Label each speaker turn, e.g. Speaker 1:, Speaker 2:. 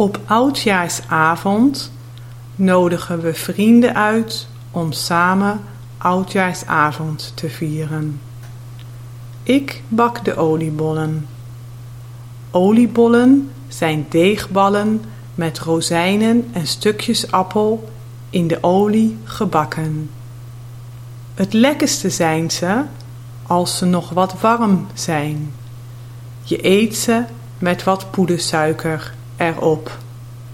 Speaker 1: Op oudjaarsavond nodigen we vrienden uit om samen oudjaarsavond te vieren. Ik bak de oliebollen. Oliebollen zijn deegballen met rozijnen en stukjes appel in de olie gebakken. Het lekkerste zijn ze als ze nog wat warm zijn. Je eet ze met wat poedersuiker erop.